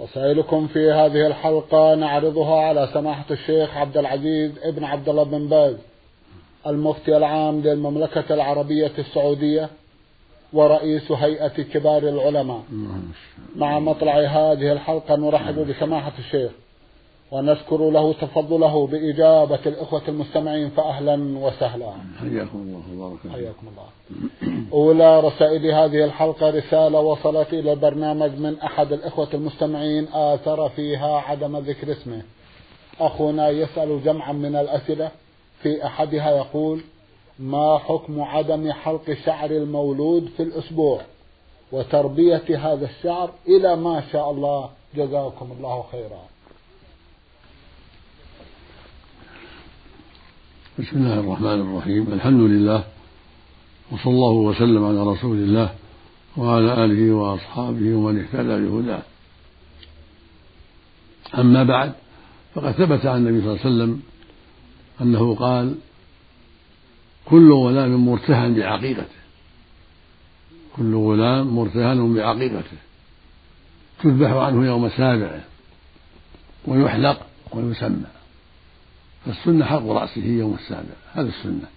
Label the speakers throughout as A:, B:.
A: رسائلكم في هذه الحلقة نعرضها على سماحة الشيخ عبد العزيز ابن عبد الله بن باز المفتي العام للمملكة العربية السعودية ورئيس هيئة كبار العلماء. مع مطلع هذه الحلقة نرحب بسماحة الشيخ. ونذكر له تفضله بإجابة الإخوة المستمعين فأهلا وسهلا.
B: حياكم الله وبارك.
A: حياكم الله. أولى رسائل هذه الحلقة رسالة وصلت إلى البرنامج من أحد الإخوة المستمعين آثر فيها عدم ذكر اسمه. أخونا يسأل جمعا من الأسئلة. في أحدها يقول ما حكم عدم حلق شعر المولود في الأسبوع؟ وتربية هذا الشعر إلى ما شاء الله. جزاكم الله خيرا.
B: بسم الله الرحمن الرحيم الحمد لله وصلى الله وسلم على رسول الله وعلى آله وأصحابه ومن اهتدى بهداه أما بعد فقد ثبت عن النبي صلى الله عليه وسلم أنه قال كل غلام مرتهن بعقيقته كل غلام مرتهن بعقيقته تذبح عنه يوم سابعه ويحلق ويسمى فالسنة حلق رأسه يوم السابع هذا السنة.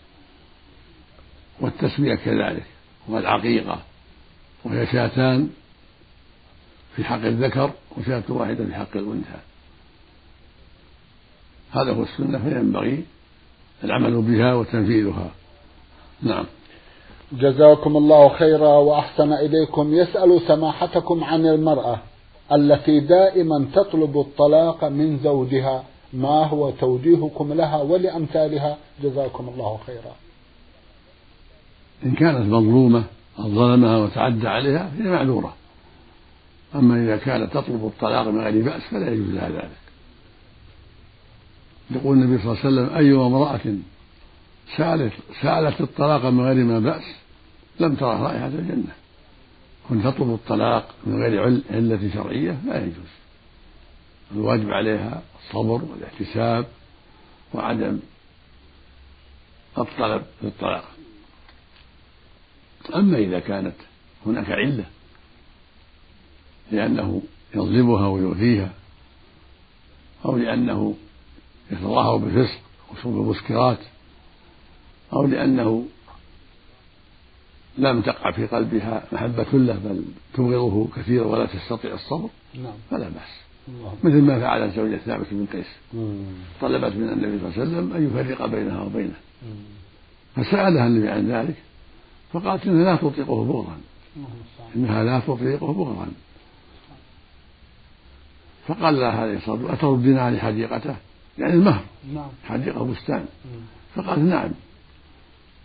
B: والتسمية كذلك والعقيقة وهي شاتان في حق الذكر وشاة واحدة في حق الأنثى. هذا هو السنة فينبغي العمل بها وتنفيذها. نعم.
A: جزاكم الله خيرا وأحسن إليكم. يسأل سماحتكم عن المرأة التي دائما تطلب الطلاق من زوجها. ما هو توجيهكم لها ولأمثالها جزاكم الله خيرا.
B: إن كانت مظلومة أو ظلمها وتعدى عليها فهي معذورة. أما إذا كانت تطلب الطلاق من غير بأس فلا يجوز لها ذلك. يقول النبي صلى الله عليه وسلم أي امرأة سألت سألت الطلاق من غير ما بأس لم ترى رائحة الجنة. كن تطلب الطلاق من غير علة شرعية لا يجوز. الواجب عليها الصبر والاحتساب وعدم الطلب للطلاق أما إذا كانت هناك علة لأنه يظلمها ويؤذيها أو لأنه يتظاهر بالفسق وشرب المسكرات أو لأنه لم تقع في قلبها محبة له بل تبغضه كثيرا ولا تستطيع الصبر
A: نعم.
B: فلا بأس. مثل ما فعل زوجة ثابت بن قيس. طلبت من النبي صلى الله عليه وسلم أن يفرق بينها وبينه. فسألها النبي عن ذلك فقالت إنها لا تطيقه بغضا. إنها لا تطيقه بغضا. فقال لها عليه الصلاة والسلام أتردين عليه حديقته؟ يعني المهر.
A: نعم.
B: حديقة بستان. فقالت نعم.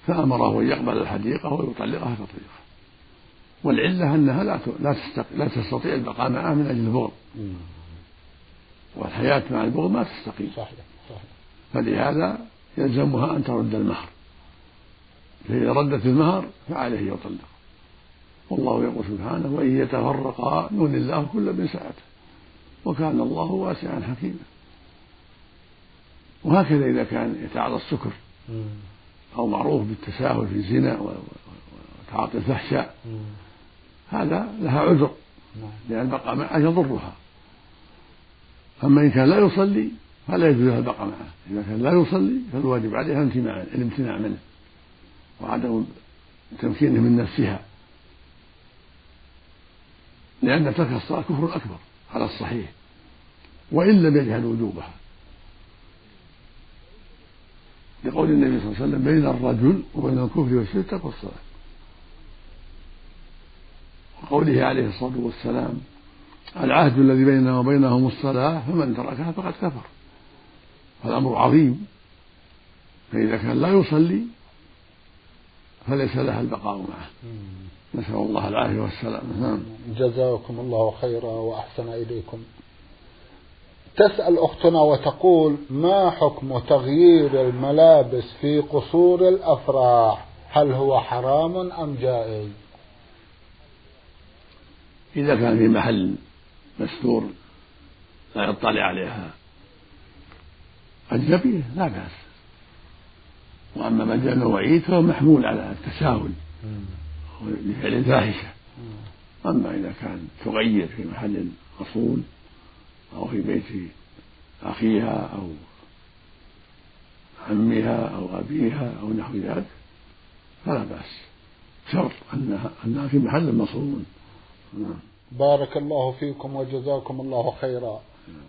B: فأمره أن يقبل الحديقة ويطلقها تطليقا والعلة أنها لا لا لا تستطيع البقاء معه من أجل البغض. والحياة مع البغض ما تستقيم.
A: صحيح صحيح.
B: فلهذا يلزمها أن ترد المهر. فإذا ردت المهر فعليه يطلق. والله يقول سبحانه وإن يتفرقا يغني الله كل من سعته وكان الله واسعا حكيما. وهكذا إذا كان يتعاطى السكر أو معروف بالتساهل في الزنا وتعاطي الفحشاء هذا لها عذر
A: نعم.
B: لأن البقاء معه يضرها. أما إن كان لا يصلي فلا يجوز لها البقاء معه. إذا كان لا يصلي فالواجب عليها الامتناع منه وعدم تمكينه من نفسها. لأن ترك الصلاة كفر أكبر على الصحيح. وإن لم يجهل وجوبها. لقول النبي صلى الله عليه وسلم بين الرجل وبين الكفر والشرك ترك الصلاة. وقوله عليه الصلاة والسلام العهد الذي بيننا وبينهم الصلاة فمن تركها فقد كفر. فالأمر عظيم. فإذا كان لا يصلي فليس لها البقاء معه. نسأل الله العافية والسلامة. نعم.
A: جزاكم الله خيرا وأحسن إليكم. تسأل أختنا وتقول ما حكم تغيير الملابس في قصور الأفراح؟ هل هو حرام أم جائز؟
B: إذا كان في محل مستور لا يطلع عليها. أجنبية لا بأس. وأما ما جاء وعيد فهو محمول على التساهل. لفعل الفاحشة أما إذا كان تغير في محل مصون أو في بيت أخيها أو عمها أو أبيها أو نحو ذلك فلا بأس. شرط أنها أنها في محل مصون.
A: نعم. بارك الله فيكم وجزاكم الله خيرا.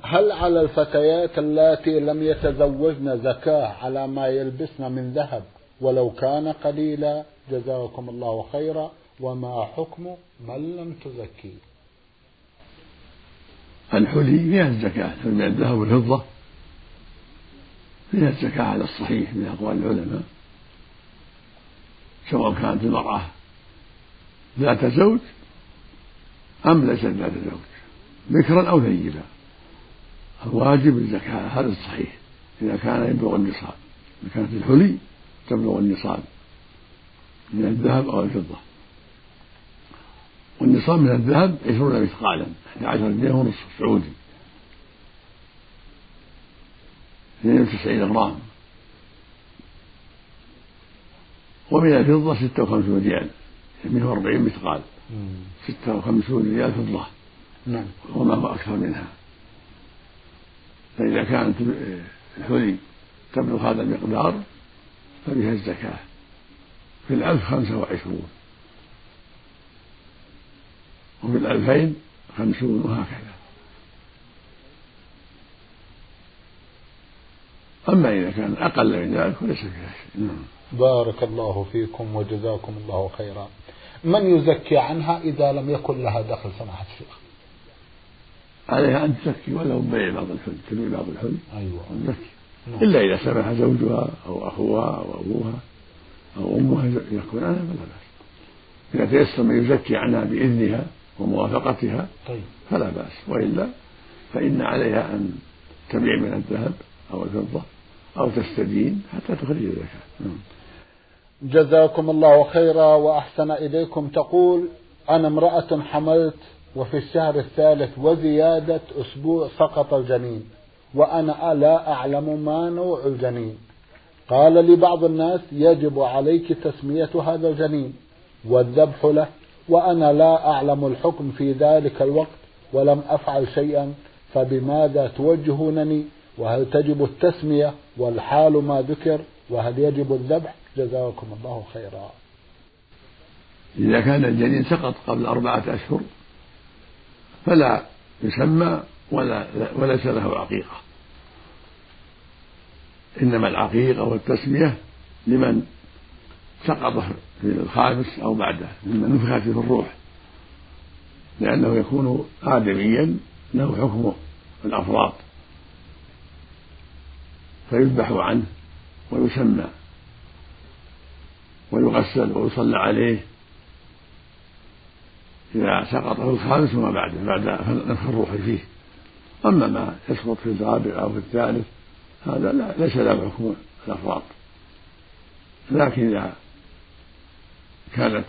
A: هل على الفتيات اللاتي لم يتزوجن زكاة على ما يلبسن من ذهب؟ ولو كان قليلا جزاكم الله خيرا. وما حكم من لم تزكي؟
B: الحلي فيها الزكاة من الذهب والفضة. فيها الزكاة على الصحيح من أقوال العلماء. سواء كانت المرأة ذات زوج أم ليست ذات زوج ذكرا أو ثيبا الواجب الزكاة هذا الصحيح. إذا كان يبلغ النصاب إذا كانت الحلي تبلغ النصاب من الذهب أو الفضة. والنصاب من الذهب عشرون مثقالا 11 جنيه ونصف سعودي. 92 غرام. ومن الفضة 56 ريال 140 مثقال. 56 ريال فضة نعم. وما هو أكثر منها. فإذا كانت الحلي تبلغ هذا المقدار فبها الزكاة. في الألف خمسة وعشرون. وفي الألفين خمسون وهكذا. أما إذا كان أقل من ذلك فليس فيها شيء. نعم
A: بارك الله فيكم وجزاكم الله خيرا. من يزكي عنها إذا لم يكن لها دخل سماحة الشيخ
B: عليها أن تزكي ولو بيع بعض الحل تبيع بعض الحل
A: أيوة
B: تزكي نعم. إلا إذا سمح زوجها أو أخوها أو أبوها أو أمها يكون عنها فلا بأس إذا تيسر من يزكي عنها بإذنها وموافقتها
A: طيب.
B: فلا بأس وإلا فإن عليها أن تبيع من الذهب أو الفضة أو تستدين حتى تخرج الزكاة نعم.
A: جزاكم الله خيرا وأحسن إليكم. تقول أنا امرأة حملت وفي الشهر الثالث وزيادة أسبوع سقط الجنين وأنا لا أعلم ما نوع الجنين. قال لي بعض الناس يجب عليك تسمية هذا الجنين والذبح له وأنا لا أعلم الحكم في ذلك الوقت ولم أفعل شيئا فبماذا توجهونني؟ وهل تجب التسمية؟ والحال ما ذكر وهل يجب الذبح؟ جزاكم الله خيرا.
B: إذا كان الجنين سقط قبل أربعة أشهر فلا يسمى ولا وليس له عقيقة. إنما العقيقة والتسمية لمن سقط في الخامس أو بعده ممن نفخت فيه الروح. لأنه يكون آدميا له حكم الأفراط فيذبح عنه ويسمى. ويغسل ويصلى عليه إذا سقط في الخامس وما بعده بعد نفخ الروح فيه. أما ما يسقط في الرابع أو في الثالث هذا لا ليس له حكم الأفراط لكن إذا كانت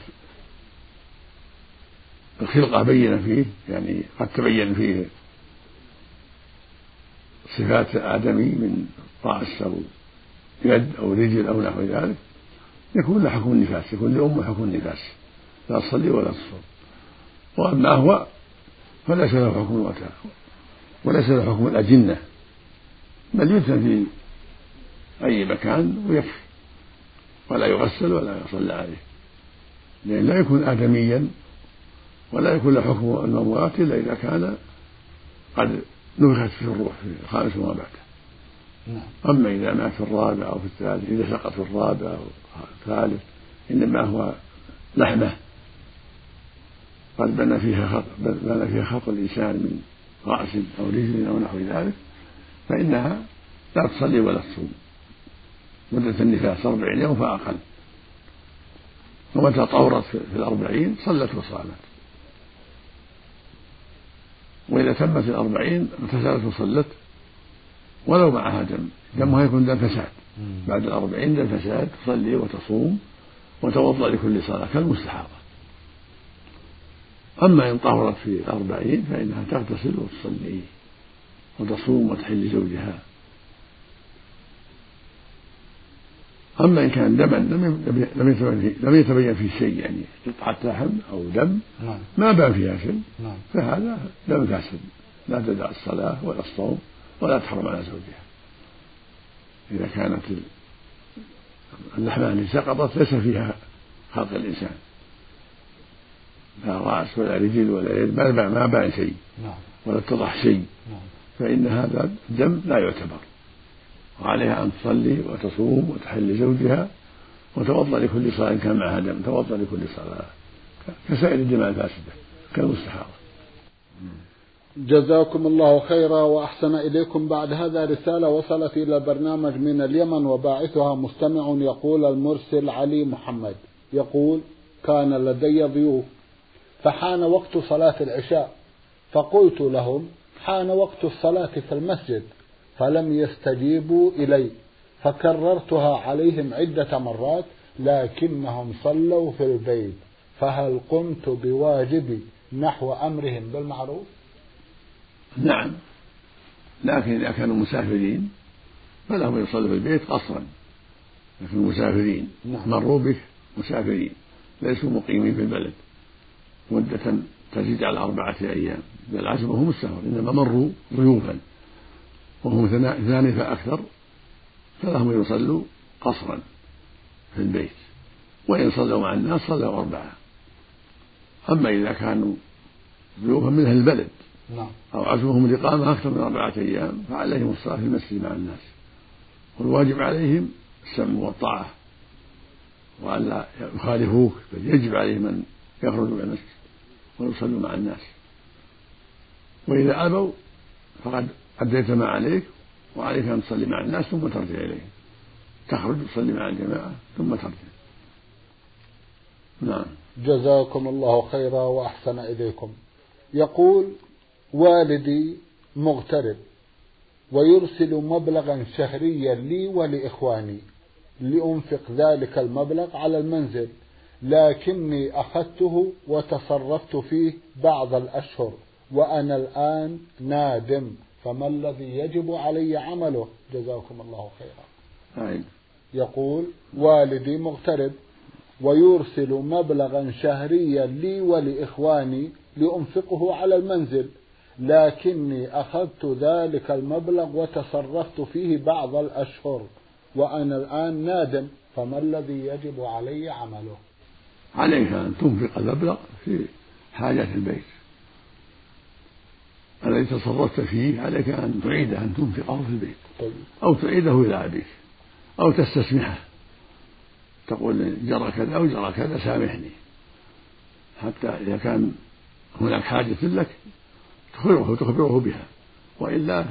B: الخلقة بينة فيه يعني قد تبين فيه صفات آدمي من رأس أو يد أو رجل أو نحو ذلك يكون له حكم النفاس يكون لأمه حكم النفاس لا تصلي ولا تصوم. وأما هو فليس له حكم الوكالة وليس له حكم الأجنة. بل يدفن في أي مكان ويكفي ولا يغسل ولا يصلى عليه. لأن لا يكون آدميا ولا يكون له حكم المموات إلا إذا كان قد نفخت فيه الروح في الخامس وما بعده. نعم. أما إذا مات في الرابع أو في الثالث إذا سقط في الرابع أو الثالث إنما هو لحمة. قد بنى فيها خلق بنى فيها خلق الإنسان من رأس أو رجل أو نحو ذلك فإنها لا تصلي ولا تصوم. مدة النفاس أربعين يوم فأقل. ومتى طورت في الأربعين صلت وصامت. وإذا تمت الأربعين اغتسلت وصلت ولو معها دم دمها يكون دم فساد بعد الأربعين دم فساد تصلي وتصوم وتوضأ لكل صلاة كالمستحاضة. أما إن طهرت في الأربعين فإنها تغتسل وتصلي وتصوم وتحل زوجها أما إن كان دما لم يتبين لم يتبين فيه شيء يعني قطعة لحم أو دم نعم. ما بان فيها شيء. نعم. فهذا دم فاسد. لا تدع الصلاة ولا الصوم. ولا تحرم على زوجها. إذا كانت اللحمة التي سقطت ليس فيها خلق الإنسان. لا رأس ولا رجل ولا يد ما ما بان شيء نعم. ولا اتضح شيء. نعم. فإن هذا الدم لا يعتبر. وعليها أن تصلي وتصوم وتحل زوجها وتوضأ لكل صلاة إن كان معها دم توضأ لكل صلاة. كسائر الدماء الفاسدة كالمستحاضة.
A: جزاكم الله خيرا وأحسن إليكم بعد هذا رسالة وصلت إلى البرنامج من اليمن وباعثها مستمع يقول المرسل علي محمد. يقول كان لدي ضيوف فحان وقت صلاة العشاء فقلت لهم حان وقت الصلاة في المسجد فلم يستجيبوا إلي فكررتها عليهم عدة مرات لكنهم صلوا في البيت فهل قمت بواجبي نحو أمرهم بالمعروف؟
B: نعم. لكن إذا كانوا مسافرين فلهم يصلوا في البيت قصرا. لكن المسافرين نعم. مروا بك مسافرين ليسوا مقيمين في البلد. مدة تزيد على أربعة أيام. بل عزمهم السفر إنما مروا ضيوفا. وهم اثنان فأكثر فلهم يصلوا قصرا في البيت. وإن صلوا مع الناس صلوا أربعة. أما إذا كانوا ضيوفا من أهل البلد. أو عزمهم الإقامة أكثر من أربعة أيام فعليهم الصلاة في المسجد مع الناس. والواجب عليهم السمع والطاعة. وألا يخالفوك بل يجب عليهم أن يخرجوا إلى المسجد ويصلوا مع الناس. وإذا أبوا فقد أديت ما عليك وعليك أن تصلي مع الناس ثم ترجع إليهم. تخرج تصلي مع الجماعة ثم ترجع.
A: نعم. جزاكم الله خيرا وأحسن إليكم. يقول والدي مغترب ويرسل مبلغا شهريا لي ولإخواني لأنفق ذلك المبلغ على المنزل لكني أخذته وتصرفت فيه بعض الأشهر وأنا الآن نادم. فما الذي يجب علي عمله؟ جزاكم الله خيرا.
B: أين.
A: يقول والدي مغترب ويرسل مبلغا شهريا لي ولإخواني لأنفقه على المنزل لكني أخذت ذلك المبلغ وتصرفت فيه بعض الأشهر وأنا الآن نادم فما الذي يجب علي عمله؟
B: عليك أن تنفق المبلغ في حاجات البيت. الذي تصرفت فيه عليك أن تعيده أن تنفقه في البيت. طيب. أو تعيده إلى أبيك. أو تستسمحه. تقول جرى كذا أو جرى كذا سامحني. حتى إذا كان هناك حاجة لك تخبره تخبره بها. وإلا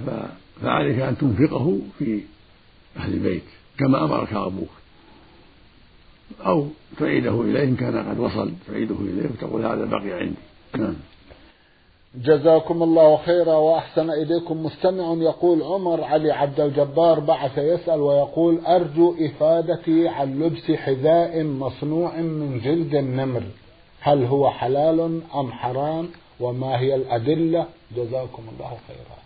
B: فعليك أن تنفقه في أهل البيت كما أمرك أبوك أو تعيده إليه إن كان قد وصل تعيده إليه وتقول هذا بقي عندي. نعم.
A: جزاكم الله خيرا وأحسن إليكم. مستمع يقول عمر علي عبد الجبار بعث يسأل ويقول أرجو إفادتي عن لبس حذاء مصنوع من جلد النمر. هل هو حلال أم حرام؟ وما هي الأدلة؟ جزاكم الله خيرا.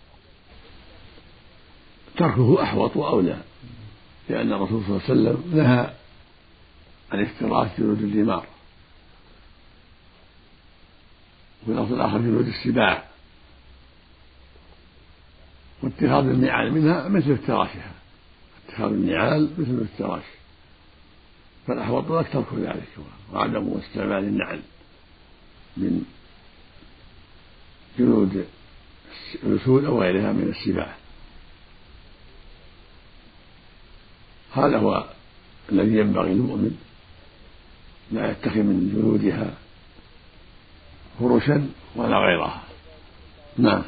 B: تركه أحوط وأولى لأن الرسول صلى الله عليه وسلم نهى عن افتراس جلود الدمار. وفي اللفظ الآخر جلود السباع. واتخاذ النعال منها مثل افتراشها. اتخاذ النعال مثل الافتراش. فالأحوط لك ترك ذلك وعدم استعمال النعل من جلود الأسود أو غيرها من السباع. هذا هو الذي ينبغي للمؤمن لا يتخذ من جلودها فرشا ولا غيرها. نعم.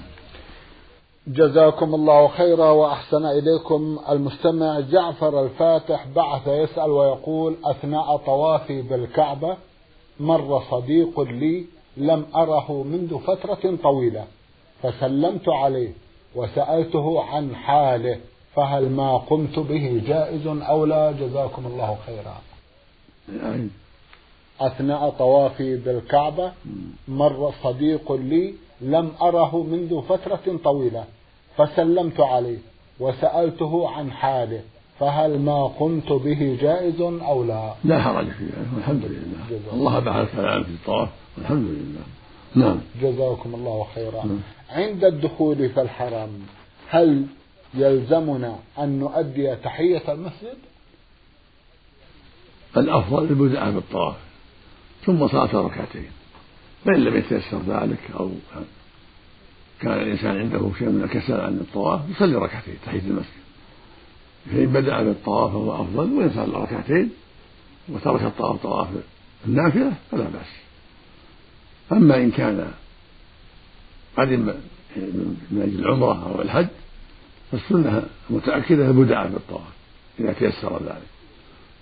A: جزاكم الله خيرا وأحسن إليكم. المستمع جعفر الفاتح بعث يسأل ويقول أثناء طوافي بالكعبة مر صديق لي لم أره منذ فترة طويلة فسلمت عليه وسألته عن حاله فهل ما قمت به جائز أو لا؟ جزاكم الله خيرا. أثناء طوافي بالكعبة مر صديق لي لم أره منذ فترة طويلة فسلمت عليه وسألته عن حاله فهل ما قمت به جائز أو لا؟
B: لا حرج فيه والحمد لله. الله بعث في الطواف والحمد لله. نعم.
A: جزاكم الله خيرا. نعم. عند الدخول في الحرم هل يلزمنا أن نؤدي تحية المسجد؟
B: الأفضل البدء بالطواف ثم صلاة ركعتين فإن لم يتيسر ذلك أو كان الإنسان عنده شيء من الكسل عن الطواف يصلي ركعتين تحية المسجد. فإن بدأ بالطواف فهو أفضل وإن صلى ركعتين وترك الطواف طواف النافلة فلا بأس. أما إن كان قدم من أجل العمرة أو الحج فالسنة المتأكدة البدعة بالطواف إذا تيسر ذلك.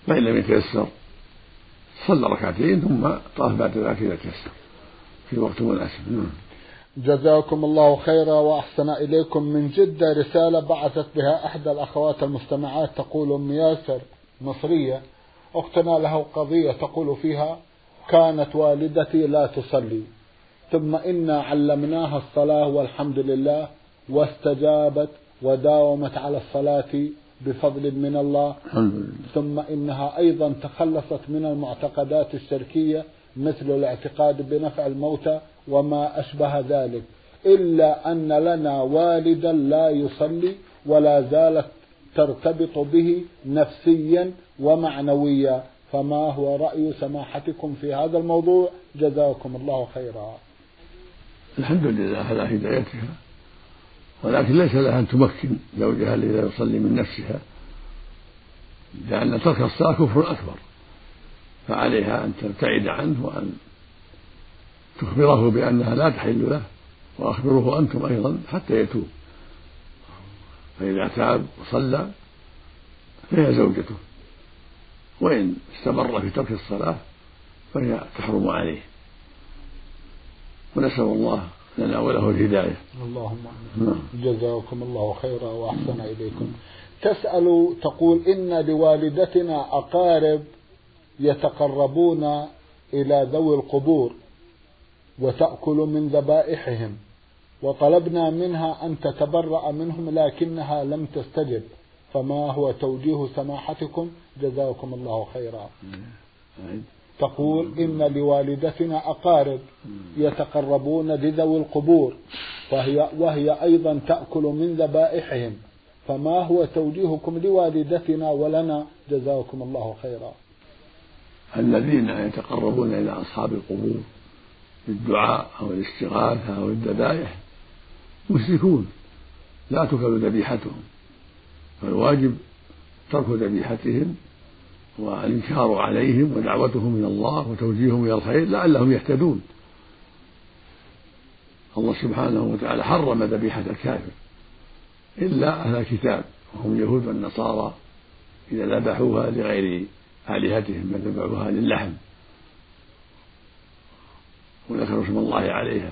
B: فإن لم يتيسر صلى ركعتين ثم طاف بعد ذلك إذا تيسر في وقت مناسب. نعم.
A: جزاكم الله خيرا وأحسن إليكم. من جدة رسالة بعثت بها إحدى الأخوات المستمعات تقول أم ياسر مصرية. أختنا له قضية تقول فيها كانت والدتي لا تصلي. ثم إنا علمناها الصلاة والحمد لله واستجابت وداومت على الصلاة بفضل من الله. ثم إنها أيضا تخلصت من المعتقدات الشركية مثل الاعتقاد بنفع الموتى وما أشبه ذلك. إلا أن لنا والدا لا يصلي ولا زالت ترتبط به نفسيا ومعنويا. فما هو رأي سماحتكم في هذا الموضوع؟ جزاكم الله خيرا.
B: الحمد لله على هدايتها ولكن ليس لها أن تمكن زوجها الذي لا يصلي من نفسها لأن ترك الصلاة كفر أكبر فعليها أن تبتعد عنه وأن تخبره بأنها لا تحل له وأخبروه أنتم أيضا حتى يتوب. فإذا تاب وصلى فهي زوجته. وإن استمر في ترك الصلاة فهي تحرم عليه. ونسأل الله لنا وله الهداية.
A: اللهم نعم. جزاكم الله خيرا وأحسن إليكم. تسأل تقول إن لوالدتنا أقارب يتقربون إلى ذوي القبور وتأكل من ذبائحهم وطلبنا منها أن تتبرأ منهم لكنها لم تستجب. فما هو توجيه سماحتكم؟ جزاكم الله خيرا. تقول إن لوالدتنا أقارب يتقربون لذوي القبور فهي وهي أيضا تأكل من ذبائحهم. فما هو توجيهكم لوالدتنا ولنا؟ جزاكم الله خيرا.
B: الذين يتقربون إلى أصحاب القبور بالدعاء أو الاستغاثة أو الذبائح مشركون لا تكل ذبيحتهم. فالواجب ترك ذبيحتهم والإنكار عليهم ودعوتهم إلى الله وتوجيههم إلى الخير لعلهم يهتدون. الله سبحانه وتعالى حرم ذبيحة الكافر إلا أهل الكتاب وهم اليهود والنصارى إذا ذبحوها لغير آلهتهم بل ذبحوها للحم. وذكروا اسم الله عليها.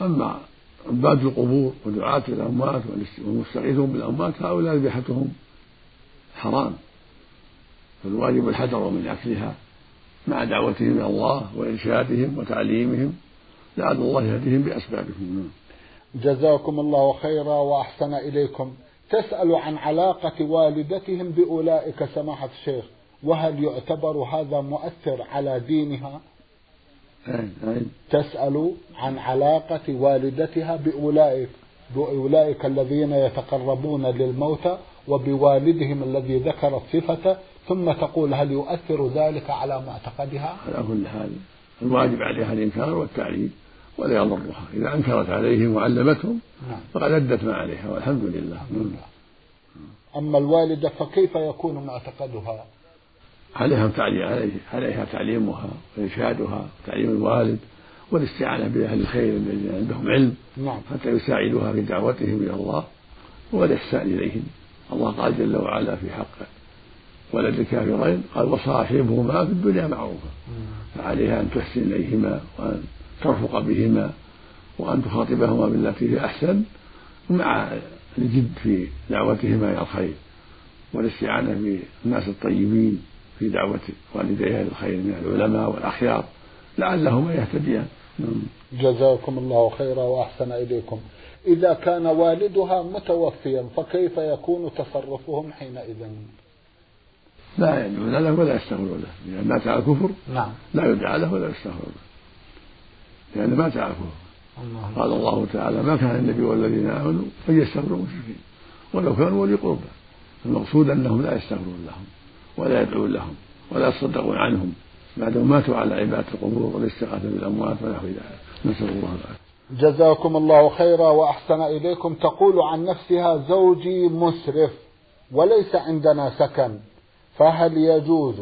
B: أما عباد القبور ودعاة الأموات والمستغيثون بالأموات هؤلاء ذبيحتهم حرام. فالواجب الحذر من أكلها مع دعوتهم إلى الله وإرشادهم وتعليمهم. لعل الله يهديهم بأسبابهم.
A: جزاكم الله خيرا وأحسن إليكم. تسأل عن علاقة والدتهم بأولئك سماحة الشيخ. وهل يعتبر هذا مؤثر على دينها؟ تسأل عن علاقة والدتها بأولئك بأولئك الذين يتقربون للموتى وبوالدهم الذي ذكر الصفة ثم تقول هل يؤثر ذلك على معتقدها؟
B: على كل حال الواجب عليها الإنكار والتعليم ولا يضرها إذا أنكرت عليهم وعلمتهم نعم. فقد أدت ما عليها والحمد لله الحمد لله.
A: أما الوالدة فكيف يكون معتقدها؟
B: عليها تعليم عليه عليها تعليمها وإرشادها وتعليم الوالد والاستعانة بأهل الخير الذين عندهم علم
A: نعم.
B: حتى يساعدوها في دعوتهم إلى الله والإحسان إليهم. الله قال جل وعلا في حق ولد الكافرين قال وصاحبهما في الدنيا معروفا فعليها أن تحسن إليهما وأن ترفق بهما وأن تخاطبهما بالتي هي أحسن مع الجد في دعوتهما إلى الخير والاستعانة بالناس الطيبين في دعوة والديها للخير من العلماء والأخيار لعلهما يهتديان. نعم.
A: جزاكم الله خيرا وأحسن إليكم. إذا كان والدها متوفيا فكيف يكون تصرفهم حينئذ؟
B: لا يدعون له ولا يستغفرون له. إذا مات على الكفر
A: نعم.
B: لا يدعى له ولا يستغفر له. لأنه مات على الكفر. قال الله تعالى ما كان النبي والذين آمنوا أن يستغفروا المشركين ولو كانوا ولي قربى. المقصود أنهم لا يستغفرون لهم. ولا يدعون لهم ولا يصدقون عنهم. بعدهم ماتوا على عبادة القبور والاستغاثة بالأموات ونحو ذلك. نسأل الله العافية.
A: جزاكم الله خيرا وأحسن إليكم. تقول عن نفسها زوجي مسرف وليس عندنا سكن فهل يجوز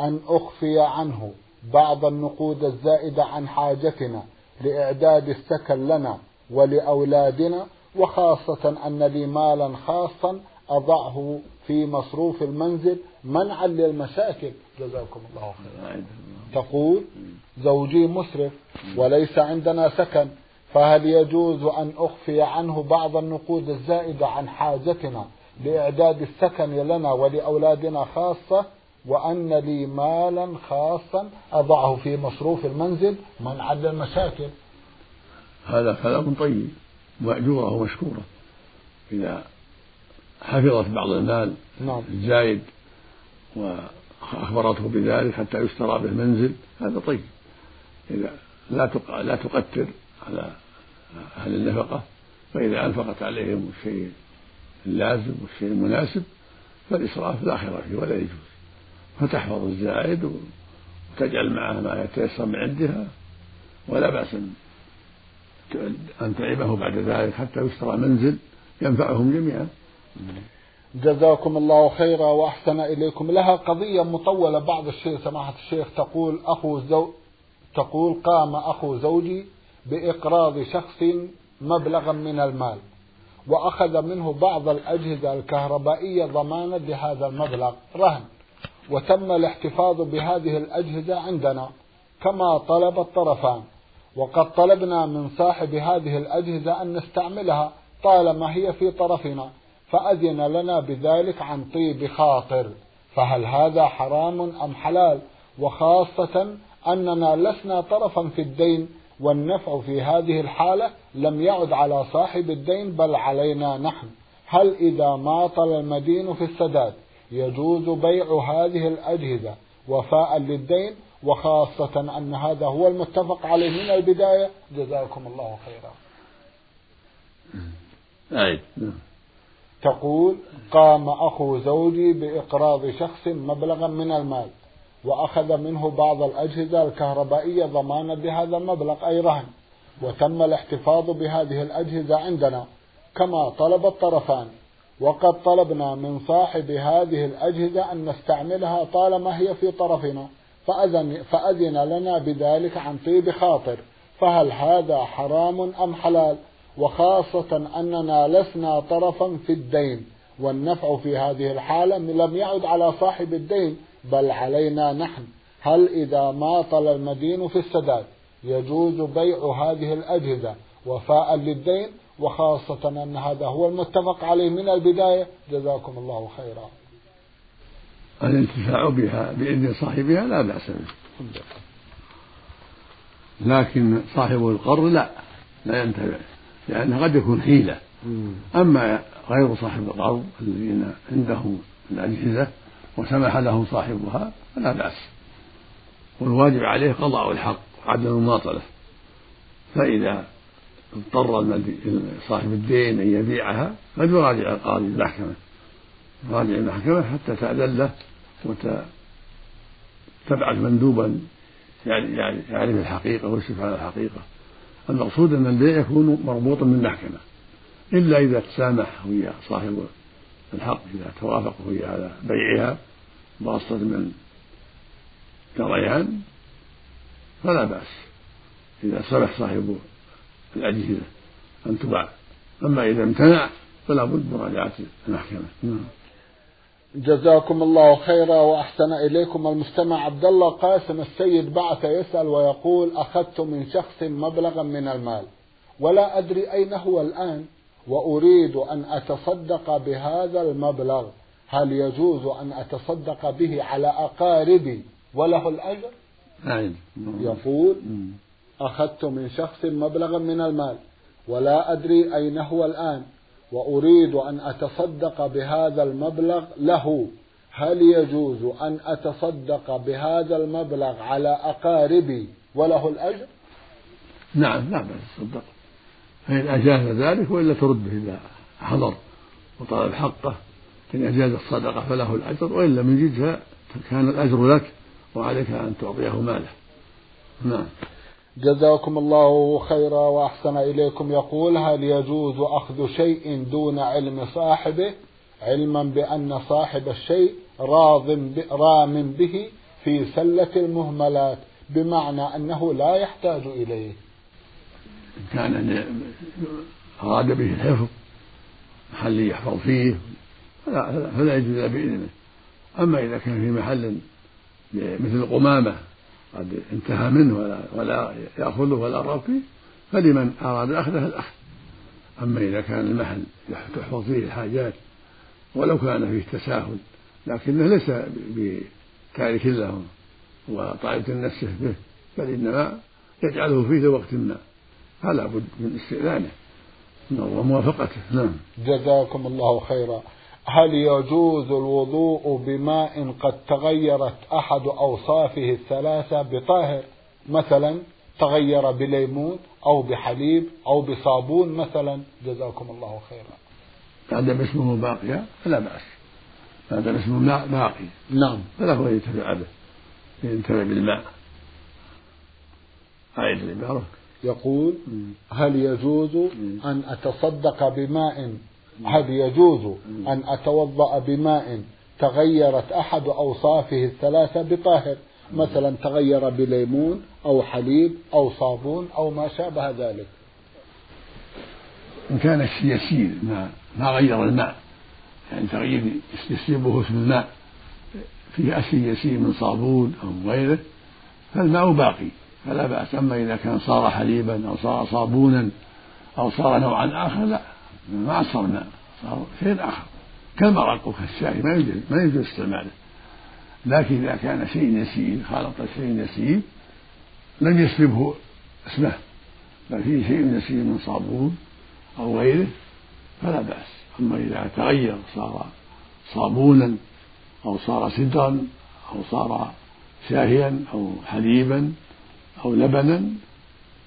A: أن أخفي عنه بعض النقود الزائدة عن حاجتنا لإعداد السكن لنا ولأولادنا وخاصة أن لي مالا خاصا أضعه في مصروف المنزل منعا للمشاكل جزاكم الله خيرا. تقول زوجي مسرف وليس عندنا سكن فهل يجوز أن أخفي عنه بعض النقود الزائدة عن حاجتنا لإعداد السكن لنا ولأولادنا خاصة؟ وأن لي مالا خاصا أضعه في مصروف المنزل منعا للمشاكل
B: هذا كلام طيب مأجورة ومشكورة إذا حفظت بعض المال
A: نعم.
B: الزايد وأخبرته بذلك حتى يشترى به منزل هذا طيب. إذا لا لا تقتر على أهل النفقة فإذا أنفقت عليهم الشيء اللازم والشيء المناسب فالإسراف لا خير فيه ولا يجوز. فتحفظ الزائد وتجعل معه ما يتيسر من عندها ولا بأس أن تعبه بعد ذلك حتى يشترى منزل ينفعهم جميعا.
A: جزاكم الله خيرا وأحسن إليكم. لها قضية مطولة. بعض الشيء سماحة الشيخ تقول أخو زو تقول قام أخو زوجي بإقراض شخص مبلغا من المال وأخذ منه بعض الأجهزة الكهربائية ضمانا لهذا المبلغ رهن وتم الاحتفاظ بهذه الأجهزة عندنا كما طلب الطرفان. وقد طلبنا من صاحب هذه الأجهزة أن نستعملها طالما هي في طرفنا. فأذن لنا بذلك عن طيب خاطر فهل هذا حرام أم حلال؟ وخاصة أننا لسنا طرفا في الدين والنفع في هذه الحالة لم يعد على صاحب الدين بل علينا نحن. هل إذا ماطل المدين في السداد يجوز بيع هذه الأجهزة وفاء للدين؟ وخاصة أن هذا هو المتفق عليه من البداية. جزاكم الله خيرا.
B: أعيد
A: تقول قام أخو زوجي بإقراض شخص مبلغا من المال وأخذ منه بعض الأجهزة الكهربائية ضمانا بهذا المبلغ أي رهن وتم الاحتفاظ بهذه الأجهزة عندنا. كما طلب الطرفان وقد طلبنا من صاحب هذه الأجهزة أن نستعملها طالما هي في طرفنا فأذن, فأذن لنا بذلك عن طيب خاطر فهل هذا حرام أم حلال؟ وخاصة أننا لسنا طرفا في الدين والنفع في هذه الحالة لم يعد على صاحب الدين بل علينا نحن. هل إذا ماطل المدين في السداد يجوز بيع هذه الأجهزة وفاء للدين؟ وخاصة أن هذا هو المتفق عليه من البداية. جزاكم الله خيرا.
B: الانتفاع بها بإذن صاحبها لا بأس به. لكن صاحب القرض لا لا ينتفع. لأنها قد يكون حيلة. أما غير صاحب القرض الذين عندهم الأجهزة وسمح لهم صاحبها فلا بأس. والواجب عليه قضاء الحق وعدم المماطلة. فإذا اضطر صاحب الدين أن يبيعها قد يراجع القاضي المحكمة. يراجع المحكمة حتى تأذن له وتبعث مندوبا يعني يعرف الحقيقة ويشرف على الحقيقة. المقصود أن البيع يكون مربوطا بالمحكمة إلا إذا تسامح ويا صاحب الحق إذا توافقوا ويا على بيعها بواسطة من كريان فلا بأس. إذا سمح صاحب الأجهزة أن تباع. أما إذا امتنع فلا بد مراجعة المحكمة. نعم.
A: جزاكم الله خيرا وأحسن إليكم المستمع عبد الله قاسم السيد بعث يسأل ويقول أخذت من شخص مبلغا من المال ولا أدري أين هو الآن وأريد أن أتصدق بهذا المبلغ هل يجوز أن أتصدق به على أقاربي وله الأجر؟
B: نعم.
A: يقول أخذت من شخص مبلغا من المال ولا أدري أين هو الآن وأريد أن أتصدق بهذا المبلغ له. هل يجوز أن أتصدق بهذا المبلغ على أقاربي وله الأجر؟
B: نعم بأس تصدق فإن أجاز ذلك وإلا ترده إذا حضر وطلب حقه إن أجاز الصدقة فله الأجر وإن لم يجدها فكان الأجر لك وعليك أن تعطيه ماله. نعم.
A: جزاكم الله خيرا وأحسن إليكم. يقول هل يجوز أخذ شيء دون علم صاحبه؟ علما بأن صاحب الشيء راض رام به في سلة المهملات بمعنى أنه لا يحتاج إليه.
B: إن كان أراد به الحفظ محل يحفظ فيه فلا, فلا يجوز إلا بإذنه. أما إذا كان في محل مثل القمامة قد انتهى منه ولا, ولا يأخذه ولا رغب فيه فلمن أراد أخذه الأخذ. أما إذا كان المحل تحفظ فيه الحاجات ولو كان فيه تساهل لكنه ليس بتارك له وطائفة نفسه به بل إنما يجعله فيه لوقت ما. فلا بد من استئذانه وموافقته. نعم.
A: جزاكم الله خيرا. هل يجوز الوضوء بماء قد تغيرت أحد أوصافه الثلاثة بطاهر؟ مثلا تغير بليمون أو بحليب أو بصابون مثلا. جزاكم الله خيرا.
B: ما دام اسمه باقيا فلا بأس. ما دام اسمه ماء باقي.
A: نعم.
B: فله أن ينتفع به. ينتفع بالماء. أعيد العبارة
A: يقول هل يجوز أن أتصدق بماء هل يجوز أن أتوضأ بماء تغيرت أحد أوصافه الثلاثة بطاهر؟ مثلا تغير بليمون أو حليب أو صابون أو ما شابه ذلك.
B: إن كان يسير ما ما غير الماء يعني تغيير يسلبه اسم الماء فيه أشياء يسير من صابون أو غيره فالماء باقي. فلا بأس أما إذا كان صار حليبا أو صار صابونا أو صار نوعا آخر لا. ما ماء صار شيء آخر؟ كالمرق وكالشاي ما يجوز ما يجوز استعماله. لكن إذا كان شيء يسير خالط شيء يسير لم يسلبه اسمه. بل فيه شيء يسير من صابون أو غيره فلا بأس. أما إذا تغير صار صابونا أو صار سدرا أو صار شاهيا أو حليبا أو لبنا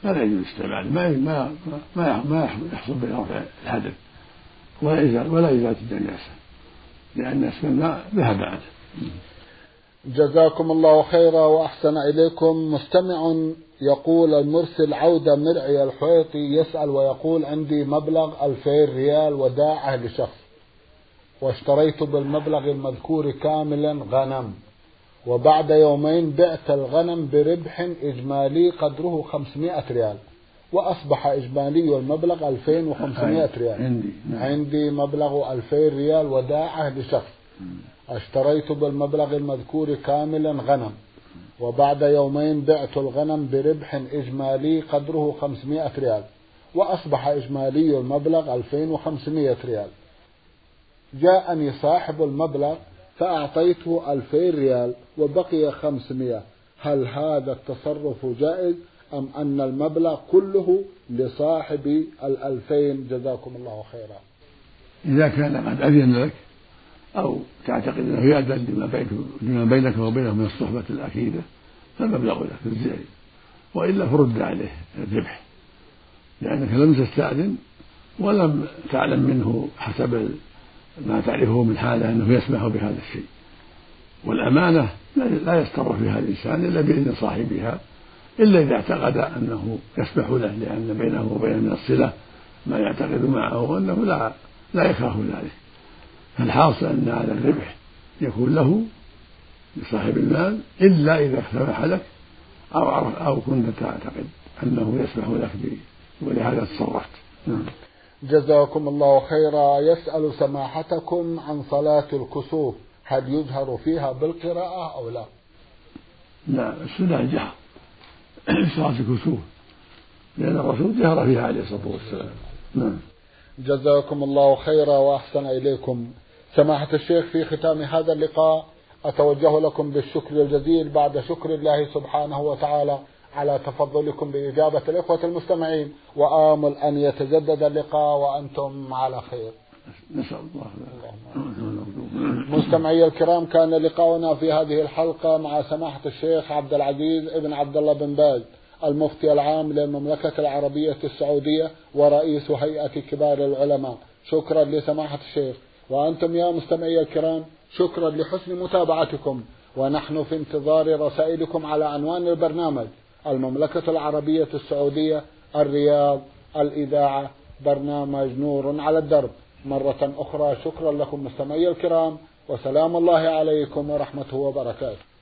B: فلا يجوز استعماله ما ما ما ما يحصل به رفع الحدث ولا إزالة ولا إزالة النجاسة لأن اسم الماء ذهب عنه
A: جزاكم الله خيرا وأحسن إليكم. مستمع يقول المرسل عودة مرعي الحويطي يسأل ويقول عندي مبلغ ألفين ريال وداعة لشخص. واشتريت بالمبلغ المذكور كاملا غنم. وبعد يومين بعت الغنم بربح إجمالي قدره 500 ريال وأصبح إجمالي المبلغ 2500 ريال.
B: عندي
A: نعم. عندي مبلغ 2000 ريال وداعة لشخص. اشتريت بالمبلغ المذكور كاملا غنم وبعد يومين بعت الغنم بربح إجمالي قدره 500 ريال وأصبح إجمالي المبلغ 2500 ريال. جاءني صاحب المبلغ فأعطيته ألفين ريال وبقي خمسمائة هل هذا التصرف جائز أم أن المبلغ كله لصاحب الألفين؟ جزاكم الله خيرا.
B: إذا كان قد أذن لك أو تعتقد أنه يأذن لما لما بينك وبينه من الصحبة الأكيدة فالمبلغ لك الزعي وإلا فرد عليه الذبح لأنك لم تستأذن ولم تعلم منه حسب ما تعرفه من حاله أنه يسمح بهذا الشيء. والأمانة لا يستر فيها الإنسان إلا بإذن صاحبها إلا إذا اعتقد أنه يسمح له لأن بينه وبينه من الصلة ما يعتقد معه أنه لا لا يكره ذلك. فالحاصل أن هذا الربح يكون له لصاحب المال إلا إذا سمح لك أو أو كنت تعتقد أنه يسمح لك به ولهذا تصرفت. نعم.
A: جزاكم الله خيرا. يسأل سماحتكم عن صلاة الكسوف. هل يجهر فيها بالقراءة أو لا؟
B: لا السنة الجهر صلاة الكسوف. لأن الرسول جهر فيها عليه الصلاة والسلام. نعم.
A: جزاكم الله خيرا وأحسن إليكم. سماحة الشيخ في ختام هذا اللقاء أتوجه لكم بالشكر الجزيل بعد شكر الله سبحانه وتعالى. على تفضلكم بإجابة الإخوة المستمعين وآمل أن يتجدد اللقاء وأنتم على خير.
B: نسأل الله
A: مستمعي الكرام كان لقاؤنا في هذه الحلقة مع سماحة الشيخ عبد العزيز ابن عبد الله بن باز المفتي العام للمملكة العربية السعودية ورئيس هيئة كبار العلماء. شكرا لسماحة الشيخ. وأنتم يا مستمعي الكرام شكرا لحسن متابعتكم. ونحن في انتظار رسائلكم على عنوان البرنامج. المملكة العربية السعودية الرياض الإذاعة برنامج نور على الدرب. مرة أخرى شكرا لكم مستمعي الكرام وسلام الله عليكم ورحمته وبركاته.